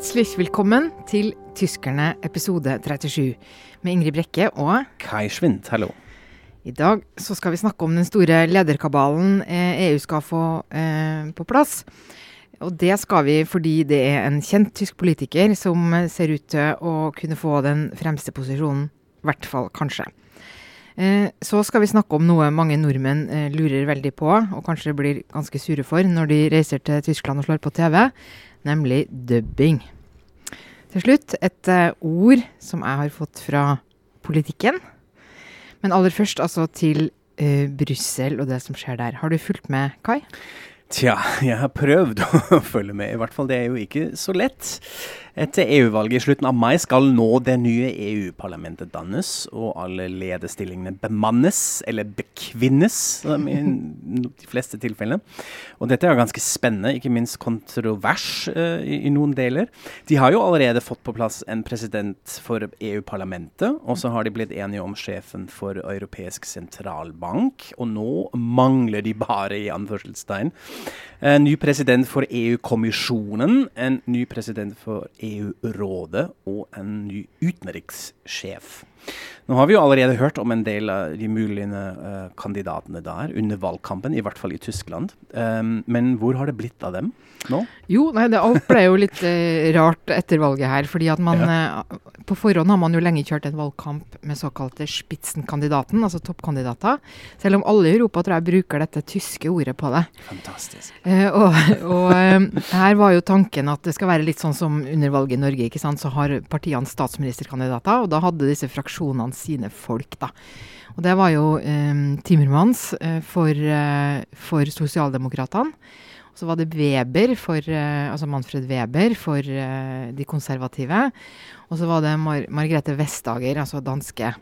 Herzlich willkommen til Tyskerne episode 37 med Ingrid Brekke og Kai Schwind, hallo. I dag så skal vi snakke om den store lederkabalen EU skal få eh, på plass. Og det skal vi fordi det er en kjent tysk politiker som ser ut til å kunne få den fremste posisjonen. I hvert fall kanskje. Eh, så skal vi snakke om noe mange nordmenn eh, lurer veldig på, og kanskje blir ganske sure for når de reiser til Tyskland og slår på TV nemlig dubbing. Til slutt et uh, ord som jeg har fått fra politikken. Men aller først altså til uh, Brussel og det som skjer der. Har du fulgt med, Kai? Tja, jeg har prøvd å følge med. I hvert fall, det er jo ikke så lett. Etter EU-valget i slutten av mai skal nå det nye EU-parlamentet dannes, og alle lederstillingene bemannes, eller bekvinnes, i de fleste tilfellene. Og dette er ganske spennende, ikke minst kontrovers uh, i, i, noen deler. De har jo allerede fått på plass en president for EU-parlamentet, og så har de blitt enige om sjefen for Europeisk sentralbank, og nå mangler de bare, i anførselstegn, en ny president for EU-kommisjonen, en ny president for EU-rådet og en ny utenrikssjef. Nå har vi jo allerede hørt om en del av de mulige uh, kandidatene der under valgkampen, i hvert fall i Tyskland. Um, men hvor har det blitt av dem nå? Jo, nei, det alt ble jo litt uh, rart etter valget her. fordi at man ja. uh, På forhånd har man jo lenge kjørt en valgkamp med såkalte Spitzenkandidaten, altså toppkandidater. Selv om alle i Europa tror jeg bruker dette tyske ordet på det. Fantastisk. og, og her var jo tanken at det skal være litt sånn som under valget i Norge. ikke sant? Så har partiene statsministerkandidater, og da hadde disse fraksjonene sine folk, da. Og det var jo eh, Timmermans eh, for, eh, for sosialdemokratene. Så var det Weber for, eh, altså Manfred Weber for eh, de konservative. Og så var det Mar Margrethe Vestager, altså danske,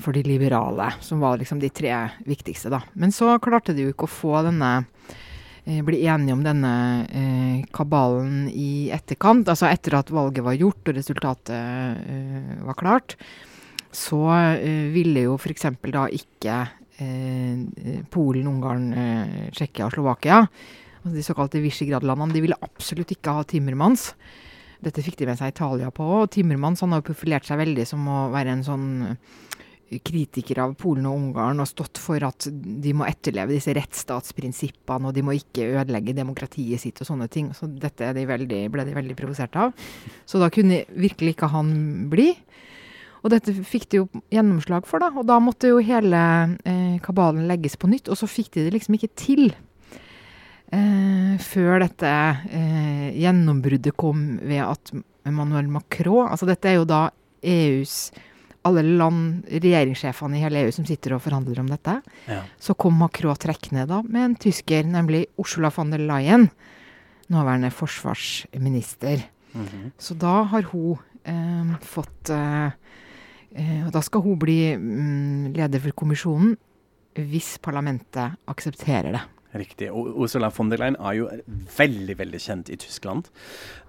for de liberale. Som var liksom de tre viktigste, da. Men så klarte de jo ikke å få denne bli enige om denne eh, kabalen i etterkant, altså etter at valget var gjort og resultatet eh, var klart så eh, ville jo f.eks. da ikke uh, Polen, Ungarn, uh, Tsjekkia og Slovakia, altså de såkalte Visegrad-landene, de ville absolutt ikke ha Timmermans. Dette fikk de med seg Italia på. Og Timmermans han har profilert seg veldig som å være en sånn kritiker av Polen og Ungarn og stått for at de må etterleve disse rettsstatsprinsippene, og de må ikke ødelegge demokratiet sitt og sånne ting. Så dette de veldig, ble de veldig provosert av. Så da kunne virkelig ikke han bli. Og dette fikk de jo gjennomslag for, da. Og da måtte jo hele eh, kabalen legges på nytt. Og så fikk de det liksom ikke til. Eh, før dette eh, gjennombruddet kom ved at Emmanuel Macron Altså dette er jo da EUs alle land, regjeringssjefene i hele EU som sitter og forhandler om dette. Ja. Så kom Macron trekkende da med en tysker, nemlig Ursula von der Leyen, nåværende forsvarsminister. Mm -hmm. Så da har hun eh, fått eh, Eh, og da skal hun bli mm, leder for kommisjonen hvis parlamentet aksepterer det. Riktig. Og Ursula von der Leyen er jo veldig veldig kjent i Tyskland,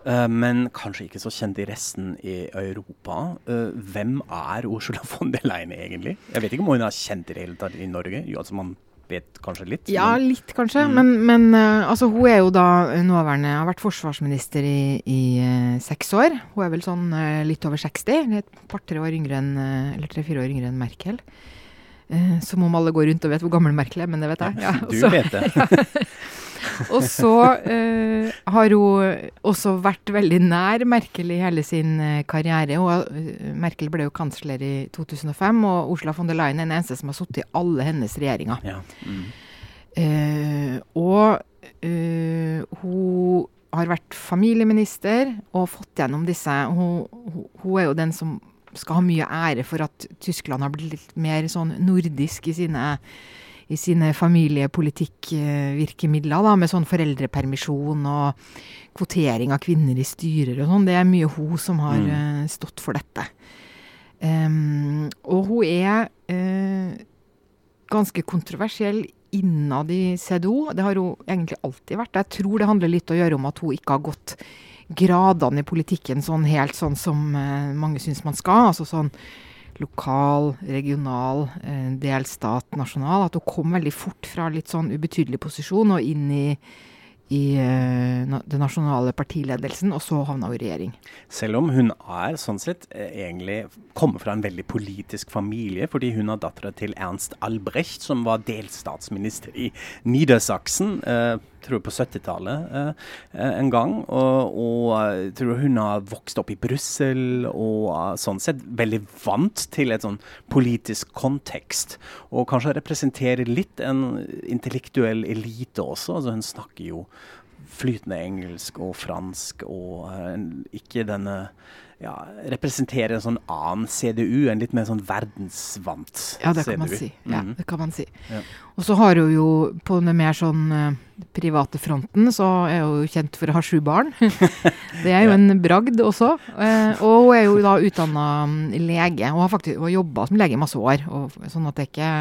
uh, men kanskje ikke så kjent i resten i Europa. Uh, hvem er Ursula von der Leyen egentlig? Jeg vet ikke om hun er kjent i det hele tatt i Norge. Jo, altså man vet kanskje litt? Ja, litt kanskje. Mm. Men, men uh, altså, hun er jo da nåværende Har vært forsvarsminister i, i seks år. Hun er vel sånn litt over 60. Et par-tre år yngre enn Eller tre-fire år yngre enn Merkel. Som om alle går rundt og vet hvor gammel Merkel er, men det vet jeg. Ja, du vet det. Og så eh, har hun også vært veldig nær Merkel i hele sin uh, karriere. Og, uh, Merkel ble jo kansler i 2005, og Osla von der Leyen er den eneste som har sittet i alle hennes regjeringer. Ja. Mm. og hun har vært familieminister og fått gjennom disse hun, hun, hun, er jo den som skal ha mye ære for at Tyskland har blitt litt mer sånn nordisk i sine i sine familiepolitikkvirkemidler, da, med sånn foreldrepermisjon og kvotering av kvinner i styrer og sånn. Det er mye hun som har mm. uh, stått for dette. Um, og hun er uh, ganske kontroversiell innad i CDO. Det har hun egentlig alltid vært. Jeg tror det handler litt å gjøre om at hun ikke har gått gradene i politikken sånn helt sånn som eh, mange syns man skal. Altså sånn lokal, regional, eh, delstat, nasjonal. At hun kom veldig fort fra litt sånn ubetydelig posisjon og inn i, i uh, den nasjonale partiledelsen, og så havna hun i regjering. Selv om hun er sånn sett eh, egentlig kommer fra en veldig politisk familie, fordi hun har dattera til Ernst Albrecht, som var delstatsminister i Niedersachsen. Tror på 70-tallet eh, en gang. Og, og, jeg tror hun har vokst opp i Brussel og sånn sett veldig vant til et sånn politisk kontekst. Og kanskje representerer litt en intellektuell elite også. altså Hun snakker jo flytende engelsk og fransk, og eh, ikke denne ja, representerer en sånn annen CDU, en litt mer sånn verdensvant CDU. Ja, det kan man si. Ja, mm. det kan man si. Ja. Og så har hun jo på den mer sånn uh, private fronten, så er hun kjent for å ha sju barn. det er jo ja. en bragd også. Uh, og hun er jo da utdanna mm, lege, og har faktisk jobba som lege i masse år. Og, sånn at det ikke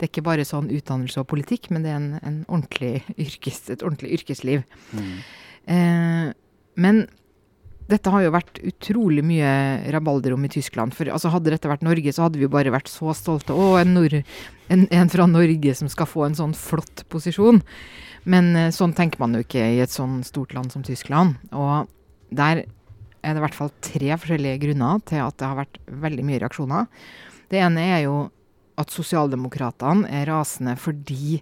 det er ikke bare sånn utdannelse og politikk, men det er en, en ordentlig yrkes, et ordentlig yrkesliv. Mm. Eh, men dette har jo vært utrolig mye rabalder om i Tyskland. For altså, hadde dette vært Norge, så hadde vi jo bare vært så stolte. Å, en, en, en, fra Norge som skal få en sånn flott posisjon. Men eh, sånn tenker man jo ikke i et sånn stort land som Tyskland. Og der er det i hvert fall tre forskjellige grunner til at det har vært veldig mye reaksjoner. Det ene er jo at sosialdemokratene er rasende fordi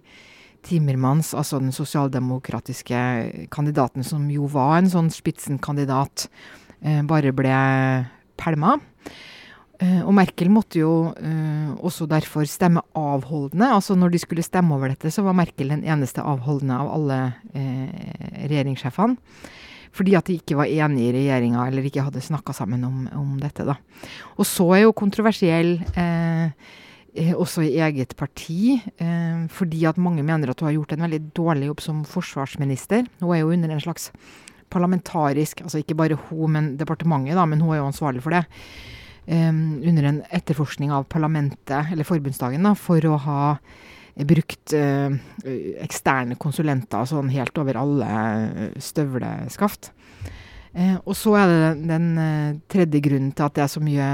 Timmermans, altså den sosialdemokratiske kandidaten som jo var en sånn spitsenkandidat, eh, bare ble pælma. Eh, og Merkel måtte jo eh, også derfor stemme avholdende. Altså når de skulle stemme over dette, så var Merkel den eneste avholdende av alle regjeringssjefene. Fordi at de ikke var enige i regjeringa eller ikke hadde snakka sammen om, om, dette. da. Og så er jo kontroversiell Eh, også i eget parti, eh, fordi at mange mener at hun har gjort en veldig dårlig jobb som forsvarsminister. Hun er jo under en slags parlamentarisk Altså ikke bare hun, men departementet, da, men hun er jo ansvarlig for det. Eh, under en etterforskning av parlamentet, eller forbundsdagen, da, for å ha brukt eh, eksterne konsulenter sånn helt over alle eh, støvleskaft. Eh, og så er det den, den eh, tredje grunnen til at det er så mye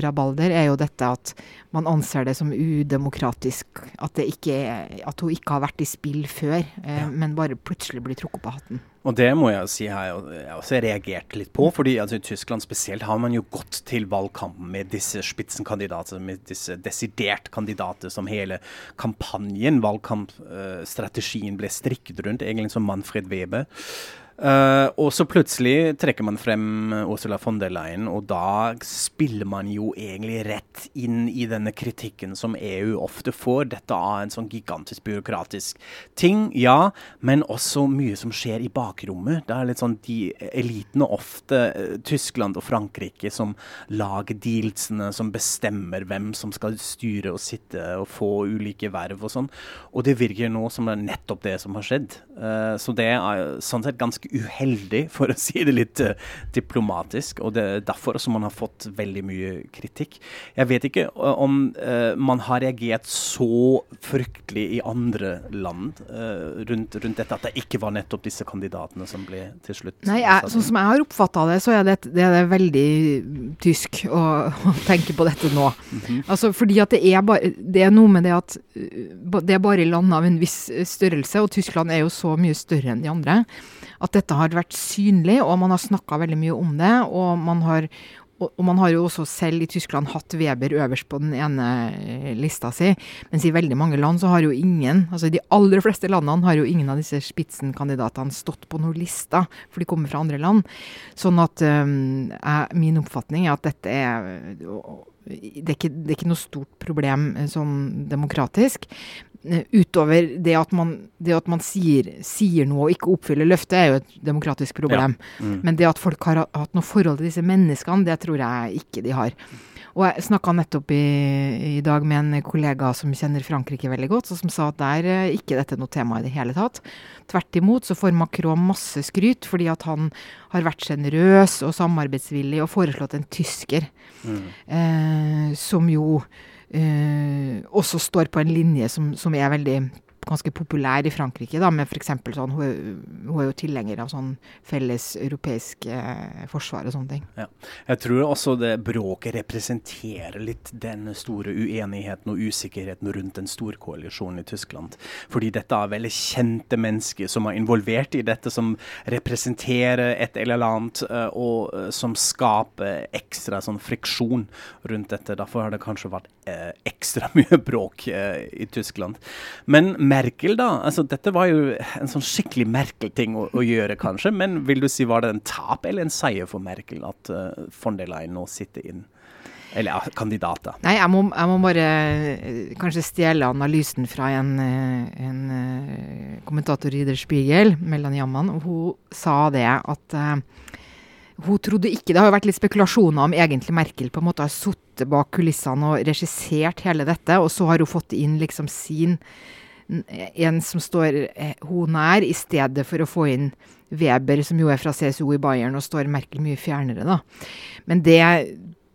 rabalder, er jo dette at man anser det som udemokratisk. At, ikke, at hun ikke har vært i spill før, eh, ja. men bare plutselig blir trukket på hatten. Og det må jeg si har jeg også reagert litt på. fordi altså, I Tyskland spesielt har man jo gått til valgkamp med disse spitsenkandidater, med disse desidert kandidater som hele kampanjen, valgkampstrategien, ble strikket rundt, egentlig som Manfred Weber. Uh, og så plutselig trekker man frem Ursula von der Leyen, og da spiller man jo egentlig rett inn i denne kritikken som EU ofte får. Dette er en sånn gigantisk byråkratisk ting, ja, men også mye som skjer i bakrommet. Det er litt sånn de elitene, ofte uh, Tyskland og Frankrike, som lager dealsene, som bestemmer hvem som skal styre og sitte og få ulike verv og sånn. Og det virker nå som det er nettopp det som har skjedd. Uh, så det er sånn sett ganske uheldig, for å si det litt uh, diplomatisk. Og det er derfor som man har fått veldig mye kritikk. Jeg vet ikke uh, om uh, man har reagert så fryktelig i andre land rundt, rundt, dette, at det ikke var nettopp disse kandidatene som ble til slutt Nei, jeg, Sånn som jeg har oppfatta det, så er det, det er veldig tysk å, å, tenke på dette nå. Mm -hmm. Altså fordi at det er, bare, det er noe med det at det er bare land av en viss størrelse, og Tyskland er jo så mye større enn de andre at dette har vært synlig, og man har snakka veldig mye om det. Og man, har, og man har jo også selv i Tyskland hatt Weber øverst på den ene eh, lista si. Mens i veldig mange land så har jo ingen, altså de aller fleste landene har jo ingen av disse spitsenkandidatene stått på noen lista, for de kommer fra andre land. Sånn at um, jeg, min oppfatning er at dette er det er, ikke, det er ikke noe stort problem eh, sånn demokratisk. Utover det at man, det at man sier, sier, noe og ikke oppfyller løftet, er jo et demokratisk problem. Ja. Mm. Men det at folk har hatt noe forhold til disse menneskene, det tror jeg ikke de har. Og jeg snakka nettopp i, i, dag med en kollega som kjenner Frankrike veldig godt, og som sa at der er ikke dette noe tema i det hele tatt. Tvert imot så får Macron masse skryt fordi at han har vært sjenerøs og samarbeidsvillig og foreslått en tysker, mm. eh, som jo også står på en linje som, som er veldig ganske populær i Frankrike, da, med f.eks. sånn hun, hun, er jo tilhenger av sånn felles europeisk eh, forsvar og sånne ting. Ja. Jeg tror også det bråket representerer litt den store uenigheten og usikkerheten rundt den store koalisjonen i Tyskland. Fordi dette er veldig kjente mennesker som er involvert i dette, som representerer et eller annet, uh, og uh, som skaper ekstra sånn friksjon rundt dette. Derfor har det kanskje vært uh, ekstra mye bråk i Tyskland. Men Merkel, da. altså Dette var jo en sånn skikkelig Merkel-ting å, å, gjøre, kanskje. Men vil du si var det en tap eller en seier for Merkel at eh, von der Leyen nå sitter inn? Eller ja, kandidater. Nei, jeg må, jeg må, bare uh, kanskje stjele analysen fra en, uh, en kommentator i Der Spiegel, Melanie Jamman. Hun sa det at hun trodde ikke Det har jo vært litt spekulasjoner om egentlig Merkel på en måte har sittet bak kulissene og regissert hele dette, og så har hun fått inn liksom sin En som står eh, hun nær, i stedet for å få inn Weber, som jo er fra CSO i Bayern, og står Merkel mye fjernere, da. Men det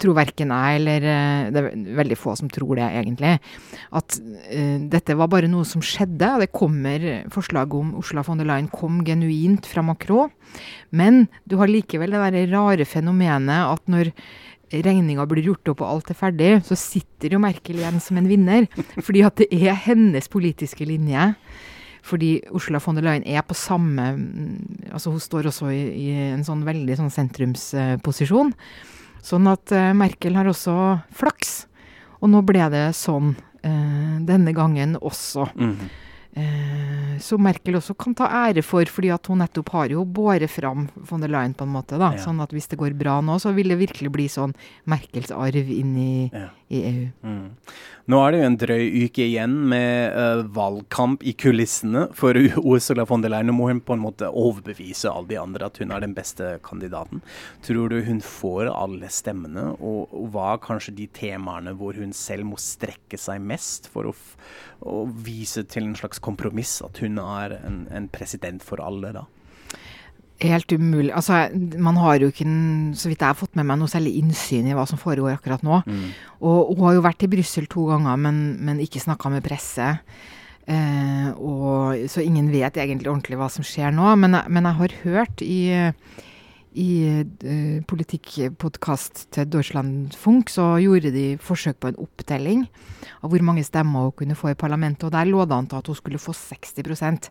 tror verken jeg eller eh, Det er veldig få som tror det, egentlig. At uh, dette var bare noe som skjedde. og Det kommer forslaget om Oslo von der Leyen kom genuint fra Macron. Men du har likevel det der rare fenomenet at når regninga blir gjort opp og alt er ferdig, så sitter jo Merkel igjen som en vinner. Fordi at det er hennes politiske linje. Fordi Ursula von der Leyen er på samme mm, altså Hun står også i, i en sånn veldig sånn sentrumsposisjon. Uh, Sånn at uh, Merkel har også flaks. Og nå ble det sånn eh, denne gangen også. Mm. Eh, så Merkel også kan ta ære for, fordi at hun nettopp har jo båret fram von der Leyen på en måte. da, ja. Sånn at hvis det går bra nå, så vil det virkelig bli sånn Merkels arv inn i, ja. I EU. Mm. Nå er det jo en drøy uke igjen med uh, valgkamp i kulissene for Ursula von der Leyen. Nå må hun på en måte overbevise alle de andre at hun er den beste kandidaten. Tror du hun får alle stemmene, og, og hva er kanskje de temaene hvor hun selv må strekke seg mest for å, å vise til en slags kompromiss, at hun er en, en president for alle, da? Helt umulig. Altså, man har jo ikke, så vidt jeg har fått med meg, noe særlig innsyn i hva som foregår akkurat nå. Mm. Og hun har jo vært i Brussel to ganger, men, men ikke snakka med presse. Eh, og, så ingen vet egentlig ordentlig hva som skjer nå. Men, men jeg har hørt i i eh, politikkpodkast til Deutschlandfunk så gjorde de forsøk på en opptelling av hvor mange stemmer hun kunne få i parlamentet. og Der lå det an til at hun skulle få 60%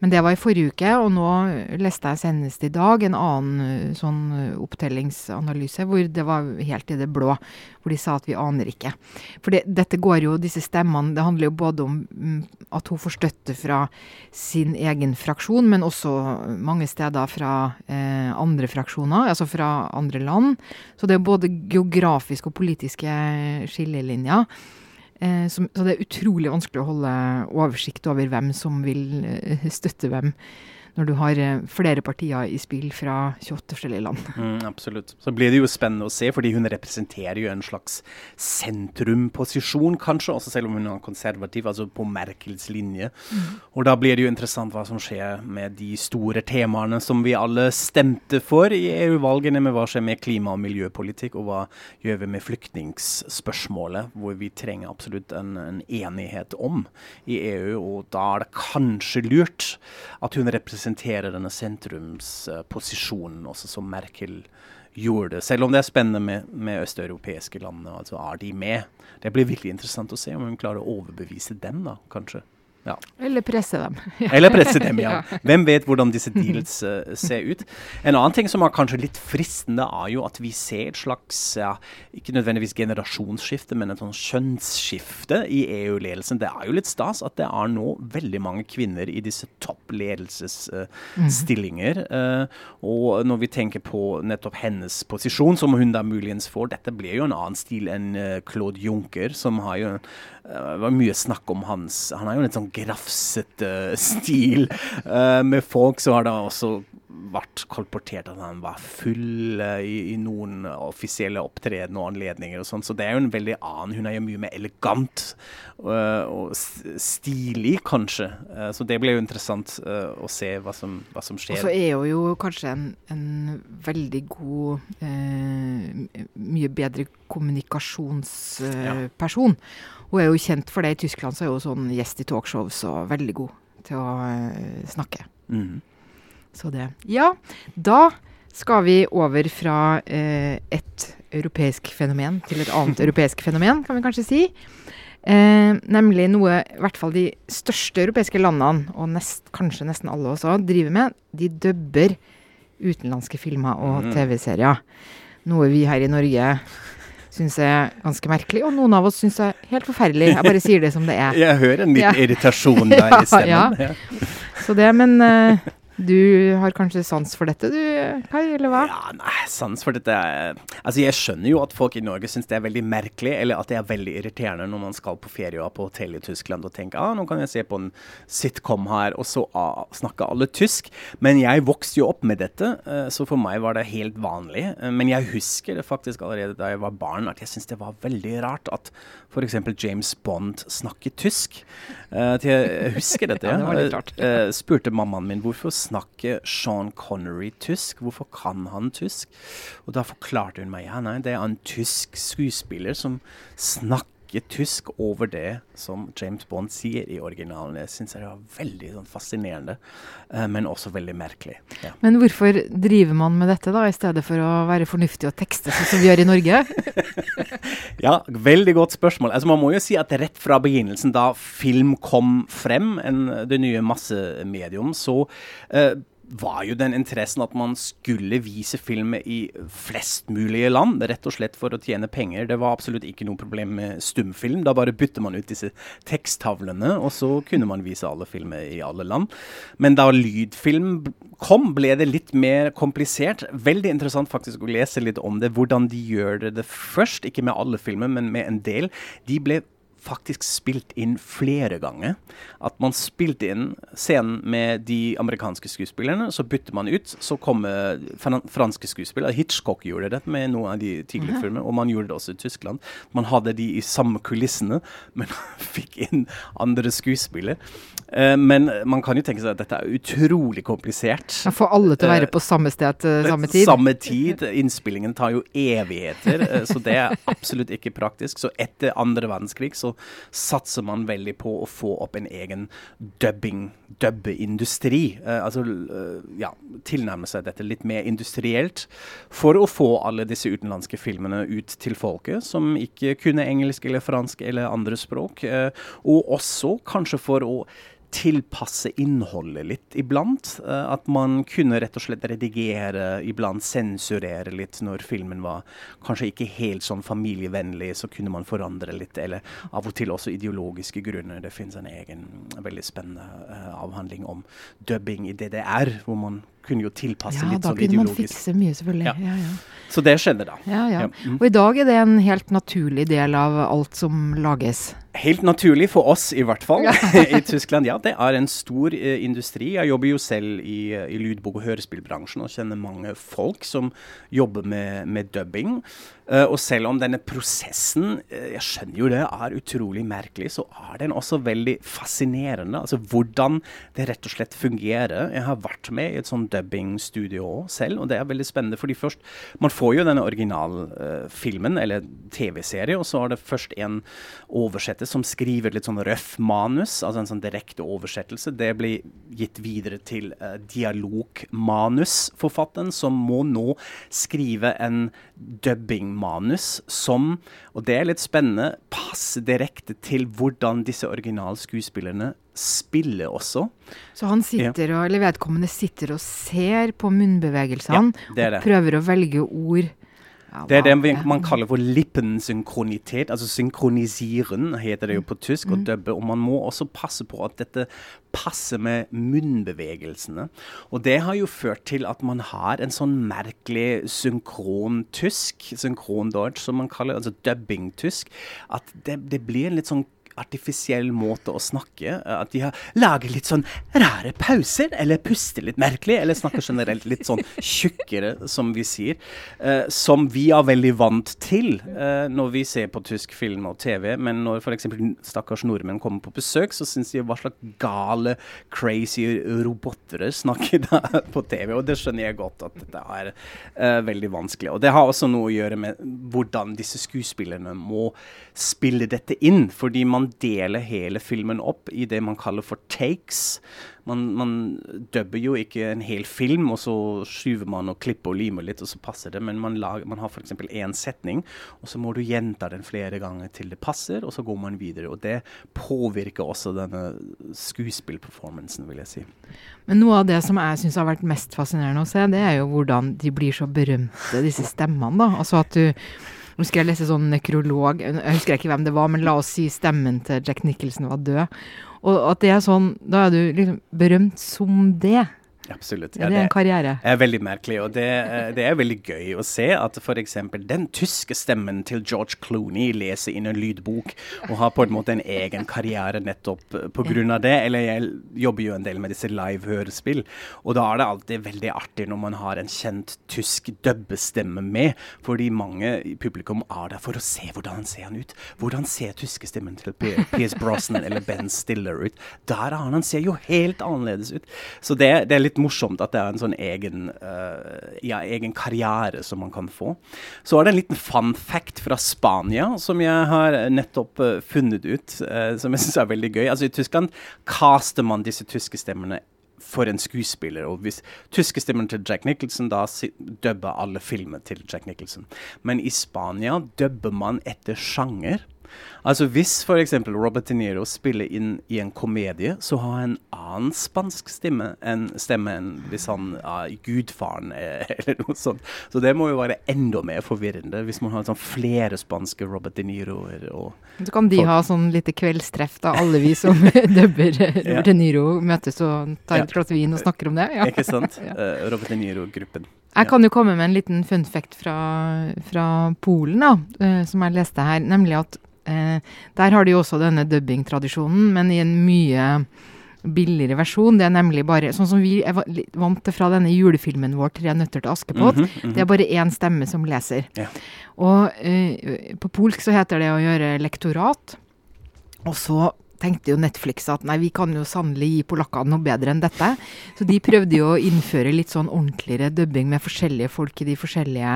Men det var i forrige uke, og nå leste jeg senest i dag en annen uh, sånn uh, opptellingsanalyse hvor det var helt i det blå. Hvor de sa at vi aner ikke. For det, dette går jo, disse stemmene, det handler jo både om um, at hun får støtte fra sin egen fraksjon, men også mange steder fra andre fraksjoner altså fra andre land. Så det er både geografiske og politiske skillelinjer. Eh, som, så det er utrolig vanskelig å holde oversikt over hvem som vil eh, støtte hvem når du har eh, flere partier i spill fra 28 forskjellige land. Mm, absolutt. Så blir det jo spennende å se, fordi hun representerer jo en slags sentrumposisjon, kanskje, også selv om hun er konservativ, altså på Merkels linje. Mm. Og da blir det jo interessant hva som skjer med de store temaene som vi alle stemte for i EU-valgene, med hva skjer med klima- og miljøpolitikk, og hva gjør vi med flyktningsspørsmålet, hvor vi trenger absolutt en, en enighet om i EU, og da er det kanskje lurt at hun representerer representerer denne sentrumsposisjonen også som Merkel gjorde. Selv om det er spennende med, med østeuropeiske land, altså Er de med? Det blir virkelig interessant å se om hun klarer å overbevise dem, da, kanskje. Ja. Eller presse dem. Eller presse dem, ja. Hvem vet hvordan disse deals uh, ser ut. En annen ting som er kanskje litt fristende, er jo at vi ser et slags, ja, ikke nødvendigvis generasjonsskifte, men et sånn kjønnsskifte i EU-ledelsen. Det er jo litt stas at det er nå veldig mange kvinner i disse toppledelsesstillinger. Uh, uh, og når vi tenker på nettopp hennes posisjon, som hun da muligens får, dette blir jo en annen stil enn Claude Juncker, som har jo det var mye snakk om hans Han har jo en litt sånn grafsete stil. Uh, med folk så har det også vært kolportert at han var full uh, i, i, noen offisielle opptreden og anledninger og sånn, så det er jo en veldig annen Hun er jo mye mer elegant og stilig, kanskje. Så det blir jo interessant å se hva som, hva som, skjer. Og så er hun jo kanskje en, en veldig god Mye bedre kommunikasjonsperson. Ja. Hun er jo kjent for det. I Tyskland så er hun sånn gjest i talkshows og veldig god til å snakke. Mm. Så det. Ja, da skal vi over fra eh, et europeisk fenomen til et annet europeisk fenomen, kan vi kanskje si. Eh, nemlig noe i hvert fall de største europeiske landene, og nest, kanskje nesten alle også, driver med. De dubber utenlandske filmer og mm. TV-serier. Noe vi her i Norge syns er ganske merkelig, og noen av oss syns er helt forferdelig. Jeg bare sier det som det er. Jeg hører en litt ja. irritasjon der i stemmen. ja. Så det, men uh, du har kanskje sans for dette, du Kai, eller hva? Ja, nei, sans for dette Altså, jeg skjønner jo at folk i Norge syns det er veldig merkelig, eller at det er veldig irriterende når man skal på ferie på hotell i Tyskland og tenker ah, nå kan jeg se på en sitcom her, og så ah, snakker alle tysk. Men jeg vokste jo opp med dette, uh, så for meg var det helt vanlig. Uh, men jeg husker det faktisk allerede da jeg var barn, at jeg syntes det var veldig rart at f.eks. James Bond snakket tysk. At jeg husker dette. ja, det var litt rart. spurte mammaen min hvorfor snakker Sean Connery tysk? Hvorfor kan han tysk? Og da forklarte hun meg ja, nei, det er en tysk skuespiller som snakker tysk over det som James Bond sier i originalen. Jeg syns det var veldig sånn, fascinerende, eh, men også veldig merkelig. Ja. Men hvorfor driver man med dette, da, i stedet for å være fornuftig og tekste sånn som vi gjør i Norge? ja, veldig godt spørsmål. Altså, man må jo si at rett fra begynnelsen, da film kom frem, en, det nye massemedium, så uh, var jo den interessen at man skulle vise film i flest mulige land, rett og slett for å tjene penger. Det var absolutt ikke noe problem med stumfilm. Da bare bytter man ut disse teksttavlene, og så kunne man vise alle filmer i alle land. Men da lydfilm kom, ble det litt mer komplisert. Veldig interessant faktisk å lese litt om det, hvordan de gjør det først. Ikke med alle filmer, men med en del. De ble faktisk spilt inn flere ganger. At man spilte inn scenen med de amerikanske skuespillerne, så bytter man ut. Så kommer franske skuespillere. Hitchcock gjorde det med noen av de tidligere mhm. filmene, og man gjorde det også i Tyskland. Man hadde de i samme kulissene, men fikk inn andre skuespillere. Uh, men man kan jo tenke seg at dette er utrolig komplisert. Man får alle til å være uh, på samme sted til samme tid? Samme tid. Innspillingen tar jo evigheter, uh, så det er absolutt ikke praktisk. Så etter andre verdenskrig så satser man veldig på å få opp en egen dubbing, dubbeindustri. Uh, altså uh, ja, tilnærme seg dette litt mer industrielt for å få alle disse utenlandske filmene ut til folket som ikke kunne engelsk eller fransk eller andre språk. Uh, og også kanskje for å tilpasse innholdet litt iblant. Uh, at man kunne rett og slett redigere, iblant sensurere litt når filmen var kanskje ikke helt sånn familievennlig, så kunne man forandre litt. Eller av og til også ideologiske grunner. Det finnes en egen veldig spennende uh, avhandling om dubbing i DDR, hvor man kunne jo tilpasse ja, litt sånn ideologisk. Ja, da kunne man fikse mye, selvfølgelig. Ja. Ja, ja. Så det skjedde da. Ja, ja. Mm. Og i dag er det en helt naturlig del av alt som lages. Helt naturlig for oss, i hvert fall. I Tyskland, ja. Det er en stor eh, industri. Jeg jobber jo selv i, uh, i lydbok- og hørespillbransjen og kjenner mange folk som jobber med, med dubbing. Uh, og selv om denne prosessen, jeg skjønner jo det, er utrolig merkelig, så er den også veldig fascinerende. Altså hvordan det rett og slett fungerer. Jeg har vært med i et sånn dubbingstudio selv, og det er veldig spennende. fordi først, Man får jo denne originalfilmen, eller TV-serie, og så er det først en oversetter som skriver litt sånn røff manus, altså en sånn direkte oversettelse. Det blir gitt videre til uh, dialogmanusforfatteren, som må nå skrive en dubbingmanus som, og det er litt spennende, passer direkte til hvordan disse originalskuespillerne spiller også. Så han sitter og, eller vedkommende sitter og ser på munnbevegelsene ja, og prøver å velge ord det er det man kaller for lippensynkronitet. Altså synkronisieren heter det jo på tysk, og mm. dubbe. Og man må også passe på at dette passer med munnbevegelsene. Og det har jo ført til at man har en sånn merkelig synkron-tysk, synkron-deutsch som man kaller altså dubbing-tysk. At det, det blir en litt sånn artifisiell måte å snakke. At de har laget litt sånn rare pauser, eller puster litt merkelig, eller snakker generelt litt sånn tjukkere, som vi sier. Uh, som vi er veldig vant til uh, når vi ser på tysk film og TV. Men når f.eks. stakkars nordmenn kommer på besøk, så syns de hva slags gale, crazy robotere snakker da på TV. Og det skjønner jeg godt at dette er uh, veldig vanskelig. Og det har også noe å gjøre med hvordan disse skuespillerne må spille dette inn. Fordi man deler hele filmen opp i det man kaller for takes. Man, man dubber jo ikke en hel film, og så skyver man og klipper og limer litt, og så passer det. Men man, lager, man har f.eks. én setning, og så må du gjenta den flere ganger til det passer, og så går man videre. Og det påvirker også denne skuespillperformancen, vil jeg si. Men noe av det som jeg syns har vært mest fascinerende å se, det er jo hvordan de blir så berømte, disse stemmene. da. Altså at du nå jeg lese sånn nekrolog, jeg husker ikke hvem det var, men la oss si stemmen til Jack Nicholson var død. Og at det er sånn, da er du liksom berømt som det. Absolutt. Ja, det er en karriere. Det er veldig merkelig, og det, eh, det er veldig gøy å se at f.eks. den tyske stemmen til George Clooney leser inn en lydbok og har på en måte en egen karriere nettopp pga. det. Eller jeg jobber jo en del med disse live-hørespill, og da er det alltid veldig artig når man har en kjent tysk dubbestemme med, fordi mange i publikum er der for å se hvordan han ser han ut. Hvordan ser tyske stemmen til P.S. Brosnan eller Ben Stiller ut? Der er han, han ser jo helt annerledes ut. Så det, det er litt morsomt at det er en sånn egen, uh, ja, egen karriere som man kan få. Så er det en liten fun fact fra Spania som jeg har nettopp uh, funnet ut, uh, som jeg syns er veldig gøy. Altså I Tyskland caster man disse tyske stemmene for en skuespiller. Og hvis tyske stemmen til Jack Nicholson, da dubber alle filmer til Jack Nicholson. Men i Spania dubber man etter sjanger. Altså Hvis f.eks. Robert De Niro spiller inn i en komedie, så har han en annen spansk stemme enn stemme enn hvis han er gudfaren eller noe sånt. Så det må jo være enda mer forvirrende hvis man har sånn flere spanske Robert De Niroer. Så kan de folk. ha sånn lite kveldstreff, da, alle vi som dubber Robert ja. De Niro, møtes og tar et glass vin og snakker om det. Ja. Ikke sant? uh, Robert De Niro-gruppen. Jeg kan jo komme med en liten fun fact fra, fra Polen, da, uh, som jeg leste her. Nemlig at der har de også denne dubbingtradisjonen, men i en mye billigere versjon. Det er nemlig bare sånn som vi er vant til fra denne julefilmen vår 'Tre nøtter til Askepott'. Mm -hmm, mm -hmm. Det er bare én stemme som leser. Ja. Og eh, på polsk så heter det å gjøre lektorat. Og så tenkte jo Netflix at nei, vi kan jo sannelig gi polakkene noe bedre enn dette. Så de prøvde jo å innføre litt sånn ordentligere dubbing med forskjellige folk i de forskjellige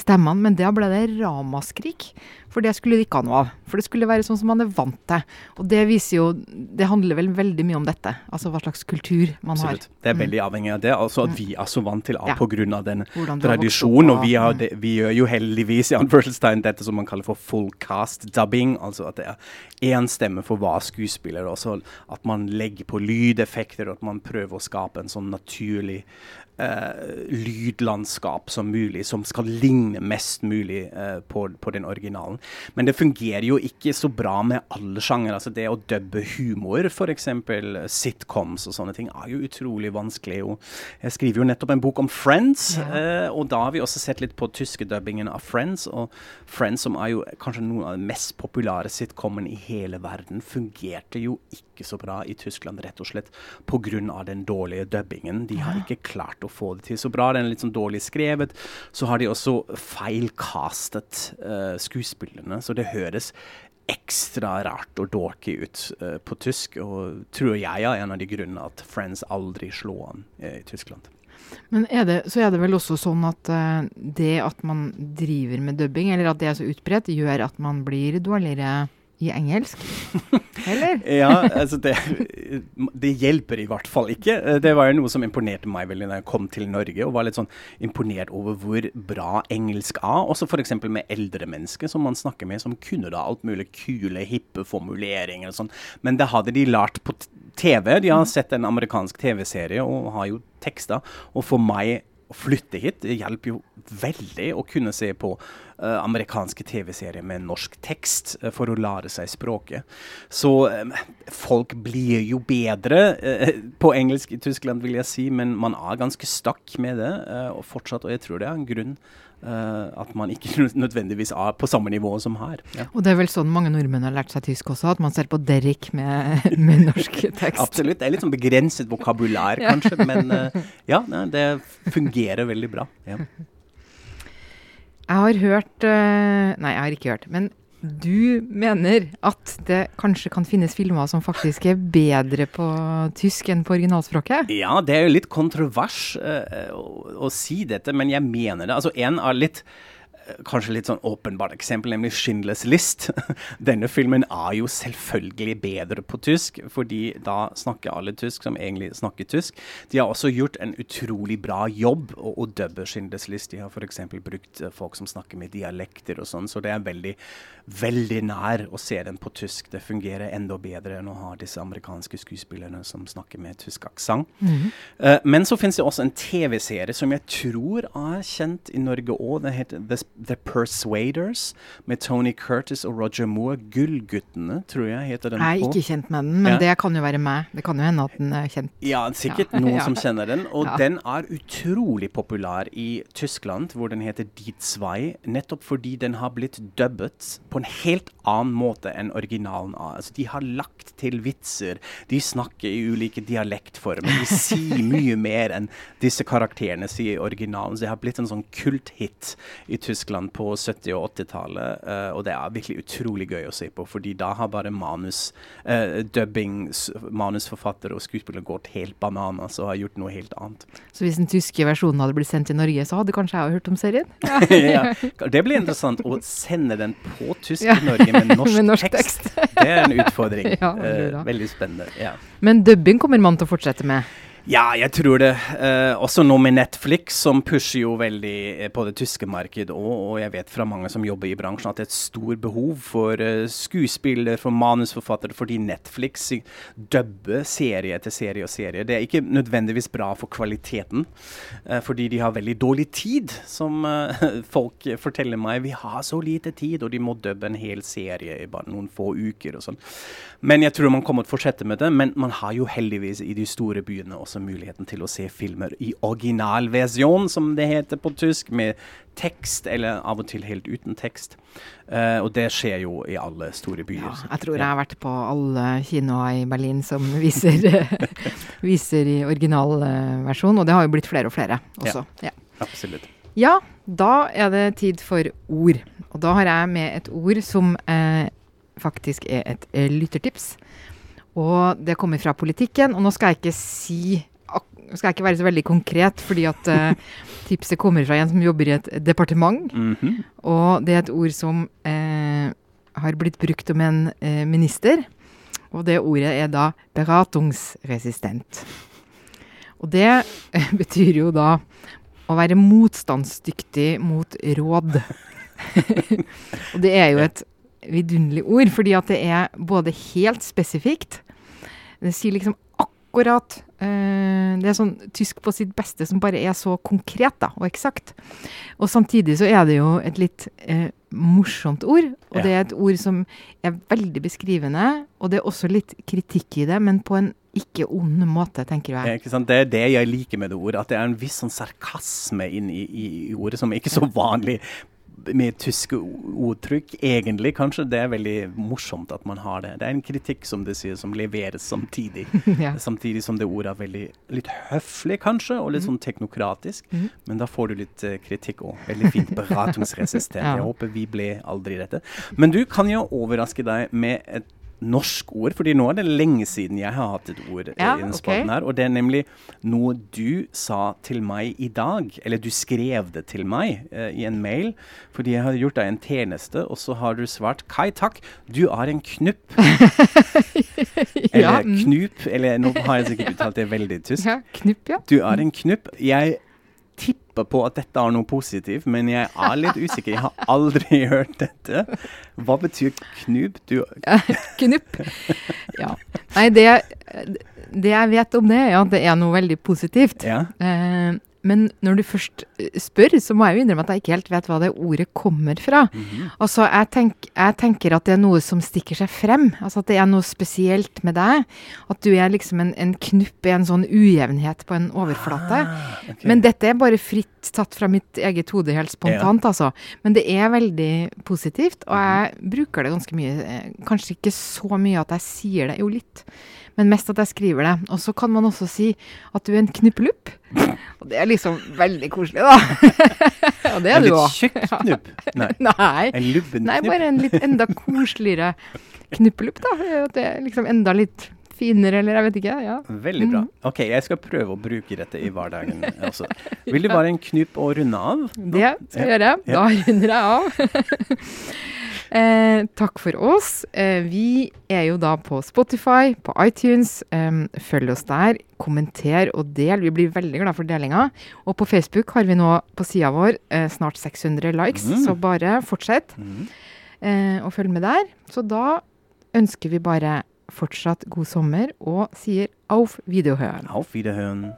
stemmene. Men da ble det ramaskrik. For det skulle de ikke ha noe av. For det skulle være sånn som man er vant til. Og det viser jo Det handler vel veldig mye om dette. Altså hva slags kultur man Absolutt. har. Det er veldig mm. avhengig av det. Altså at mm. vi er så vant til A ja. pga. den tradisjonen. Og vi, har, det, vi, gjør jo heldigvis i anførselstegn dette som man kaller for full cast dubbing. Altså at det er én stemme for hver skuespiller. Også at man legger på lydeffekter, og at man prøver å skape en sånn naturlig Uh, lydlandskap som mulig, som skal ligne mest mulig uh, på, på, den originalen. Men det fungerer jo ikke så bra med alle sjangere. Altså det å dubbe humor, f.eks. sitcoms og sånne ting, er jo utrolig vanskelig. Jeg skriver jo nettopp en bok om Friends, ja. uh, og da har vi også sett litt på tyske dubbingen av Friends. Og Friends, som er jo kanskje noen av de mest populære sitcomene i hele verden, fungerte jo ikke så bra i Tyskland, rett og slett pga. den dårlige dubbingen. De har ikke klart å få det til så bra. Den er litt sånn dårlig skrevet. Så har de også feilkastet uh, skuespillerne, så det høres ekstra rart og dorky ut uh, på tysk. Og tror jeg er en av de grunnene at Friends aldri slo an uh, i Tyskland. Men er det, så er det vel også sånn at uh, det at man driver med dubbing, eller at det er så utbredt, gjør at man blir dårligere i engelsk? Eller? ja, altså det, det, hjelper i hvert fall ikke. Det var jo noe som imponerte meg veldig da jeg kom til Norge, og var litt sånn imponert over hvor bra engelsk er. Også f.eks. med eldre mennesker som man snakker med, som kunne da alt mulig kule, hippe formuleringer og sånn. Men det hadde de lært på TV. De har sett en amerikansk TV-serie og har jo tekster. Og for meg å flytte hit det hjelper jo veldig å kunne se på uh, amerikanske TV-serier med norsk tekst uh, for å lære seg språket. Så um, folk blir jo bedre på engelsk i Tyskland, vil jeg si, men man er ganske stakk med det og fortsatt, og jeg tror det er en grunn Uh, at man ikke nødvendigvis er på samme nivå som her. Ja. Og det er vel sånn mange nordmenn har lært seg tysk også, at man ser på Derrik med, med norsk tekst? Absolutt. Det er litt sånn begrenset vokabular, kanskje, men uh, ja, det fungerer veldig bra. Ja. Jeg har hørt uh, Nei, jeg har ikke hørt. Men du mener at det kanskje kan finnes filmer som faktisk er bedre på tysk enn på originalspråket? Ja, det er jo litt kontrovers uh, å, å, si dette, men jeg mener det. Altså, en av litt kanskje litt sånn åpenbart eksempel, nemlig 'Schindlers List'. Denne filmen er jo selvfølgelig bedre på tysk, fordi da snakker alle tysk som egentlig snakker tysk. De har også gjort en utrolig bra jobb å, å dubbe 'Schindlers List'. De har f.eks. brukt eh, folk som snakker med dialekter og sånn, så det er veldig, veldig nær å se den på tysk. Det fungerer enda bedre enn å ha disse amerikanske skuespillerne som snakker med tysk aksent. Mm -hmm. uh, men så finnes det også en TV-serie som jeg tror er kjent i Norge òg. Den heter The The Persuaders med Tony Curtis og Roger Moore. Gullguttene, tror jeg heter den. Jeg er ikke kjent med den, men ja. det kan jo være meg. Det kan jo hende at den er kjent. Ja, sikkert ja. noen som kjenner den. Og ja. den er utrolig populær i Tyskland, hvor den heter Die Zwei, nettopp fordi den har blitt dubbet på en helt annen måte enn originalen. Altså, de har lagt til vitser. De snakker i ulike dialektformer. De sier mye mer enn disse karakterene sier i originalen. Så det har blitt en sånn kulthit i Tyskland Tyskland på 70- og 80-tallet. Uh, og det er virkelig utrolig gøy å se på, fordi da har bare manus, uh, dubbing, manusforfattere og skuespillere gått helt bananas og har gjort noe helt annet. Så hvis den tyske versjonen hadde blitt sendt til Norge, så hadde kanskje jeg hørt om serien? ja, det blir interessant å sende den på tysk i Norge med norsk, med norsk tekst. tekst. det er en utfordring. ja, uh, veldig spennende. Ja. Men dubbing kommer man til å fortsette med? Ja, jeg tror det. Eh, også nå med Netflix, som pusher jo veldig eh, på det tyske markedet òg. Og jeg vet fra mange som jobber i bransjen at det er et stort behov for eh, skuespiller, for manusforfattere, fordi Netflix dubber serie etter serie og serie. Det er ikke nødvendigvis bra for kvaliteten, eh, fordi de har veldig dårlig tid, som eh, folk forteller meg. Vi har så lite tid, og de må dubbe en hel serie i bare noen få uker og sånn. Men jeg tror man kommer til å fortsette med det. Men man har jo heldigvis i de store byene også også muligheten til å se filmer i originalversjon, som det heter på tysk, med tekst, eller av og til helt uten tekst. Uh, og det skjer jo i alle store byer. Ja, jeg tror jeg har vært på alle kinoer i Berlin som viser, viser i originalversjon, og det har jo blitt flere og flere også. Ja, ja. absolutt. Ja, da er det tid for ord. Og da har jeg med et ord som eh, faktisk er et eh, lyttertips. Og det kommer fra politikken. Og nå skal jeg ikke si skal jeg ikke være så veldig konkret, fordi at uh, tipset kommer fra en som jobber i et departement. Mm -hmm. Og det er et ord som uh, har blitt brukt om en uh, minister. Og det ordet er da 'beratungsresistent'. Og det betyr jo da å være motstandsdyktig mot råd. og det er jo et vidunderlig ord, fordi at det er både helt spesifikt Det sier liksom akkurat uh, Det er sånn tysk på sitt beste som bare er så konkret da, og eksakt. Og samtidig så er det jo et litt uh, morsomt ord. Og ja. det er et ord som er veldig beskrivende. Og det er også litt kritikk i det, men på en ikke ond måte, tenker jeg. Ikke sant? Det er det jeg liker med det ordet. At det er en viss sånn sarkasme inn i, i ordet, som er ikke så vanlig med tyske ordtrykk, egentlig, kanskje. Det er veldig morsomt at man har det. Det er en kritikk, som det sier, som leveres samtidig. ja. Samtidig som det ordet er veldig litt høflig, kanskje, og litt mm. sånn teknokratisk. Mm. Men da får du litt uh, kritikk òg. Veldig fint. Beratungsresistent. ja. Jeg håper vi ble aldri dette. Men du kan jo overraske deg med et norsk ord, fordi nå er det lenge siden jeg har hatt et ord ja, i denne spalten her. Og det er nemlig noe du sa til meg i dag, eller du skrev det til meg eh, i en mail, fordi jeg har gjort deg en tjeneste, og så har du svart Kai takk, du er en knupp. eller mm. knup, eller nå har jeg sikkert uttalt det veldig tysk. Ja, knupp, ja. Du er en knupp. Jeg tipper på at dette er noe positivt, men jeg er litt usikker. Jeg har aldri hørt dette. Hva betyr knup? Du Knupp? Ja. Nei, det, det, jeg vet om det, er at det er noe veldig positivt. Ja. Eh, men når du først eh, spør, så må jeg jo innrømme at jeg ikke helt vet hva det ordet kommer fra. Mhm. Altså, jeg, tenk, jeg tenker at det er noe som stikker seg frem. Altså at det er noe spesielt med deg. At du er liksom en, en knupp i en sånn ujevnhet på en overflate. Ah, okay. Men dette er bare fritt tatt fra mitt eget hode, helt spontant, altså. Men det er veldig positivt, og jeg bruker det ganske mye. eh, Kanskje ikke så mye at jeg sier det, jo litt. Men mest at jeg skriver det. Og så kan man også si at du er en knuppelupp. Og det er liksom veldig koselig, da. og det er en du litt òg. tjukk knupp? Nei. Nei. En lubben Nei, bare en litt enda koseligere knuppelupp, da. At det er liksom enda litt finere, eller jeg vet ikke. Ja. Veldig bra. Mm. Ok, jeg skal prøve å bruke dette i hverdagen også. Vil du bare en knupp og runde av? Det skal jeg gjøre. Da runder jeg av. eh, takk for oss. Eh, vi er jo da på Spotify, på iTunes. Eh, følg oss der. Kommenter og del. Vi blir veldig glad for delinga. Og på Facebook har vi nå på sida vår eh, snart 600 likes, Mm. så bare fortsett mm. eh, å følge med der. Så da ønsker vi bare fortsatt god sommer og sier auf Wiederhören. Auf Wiederhören.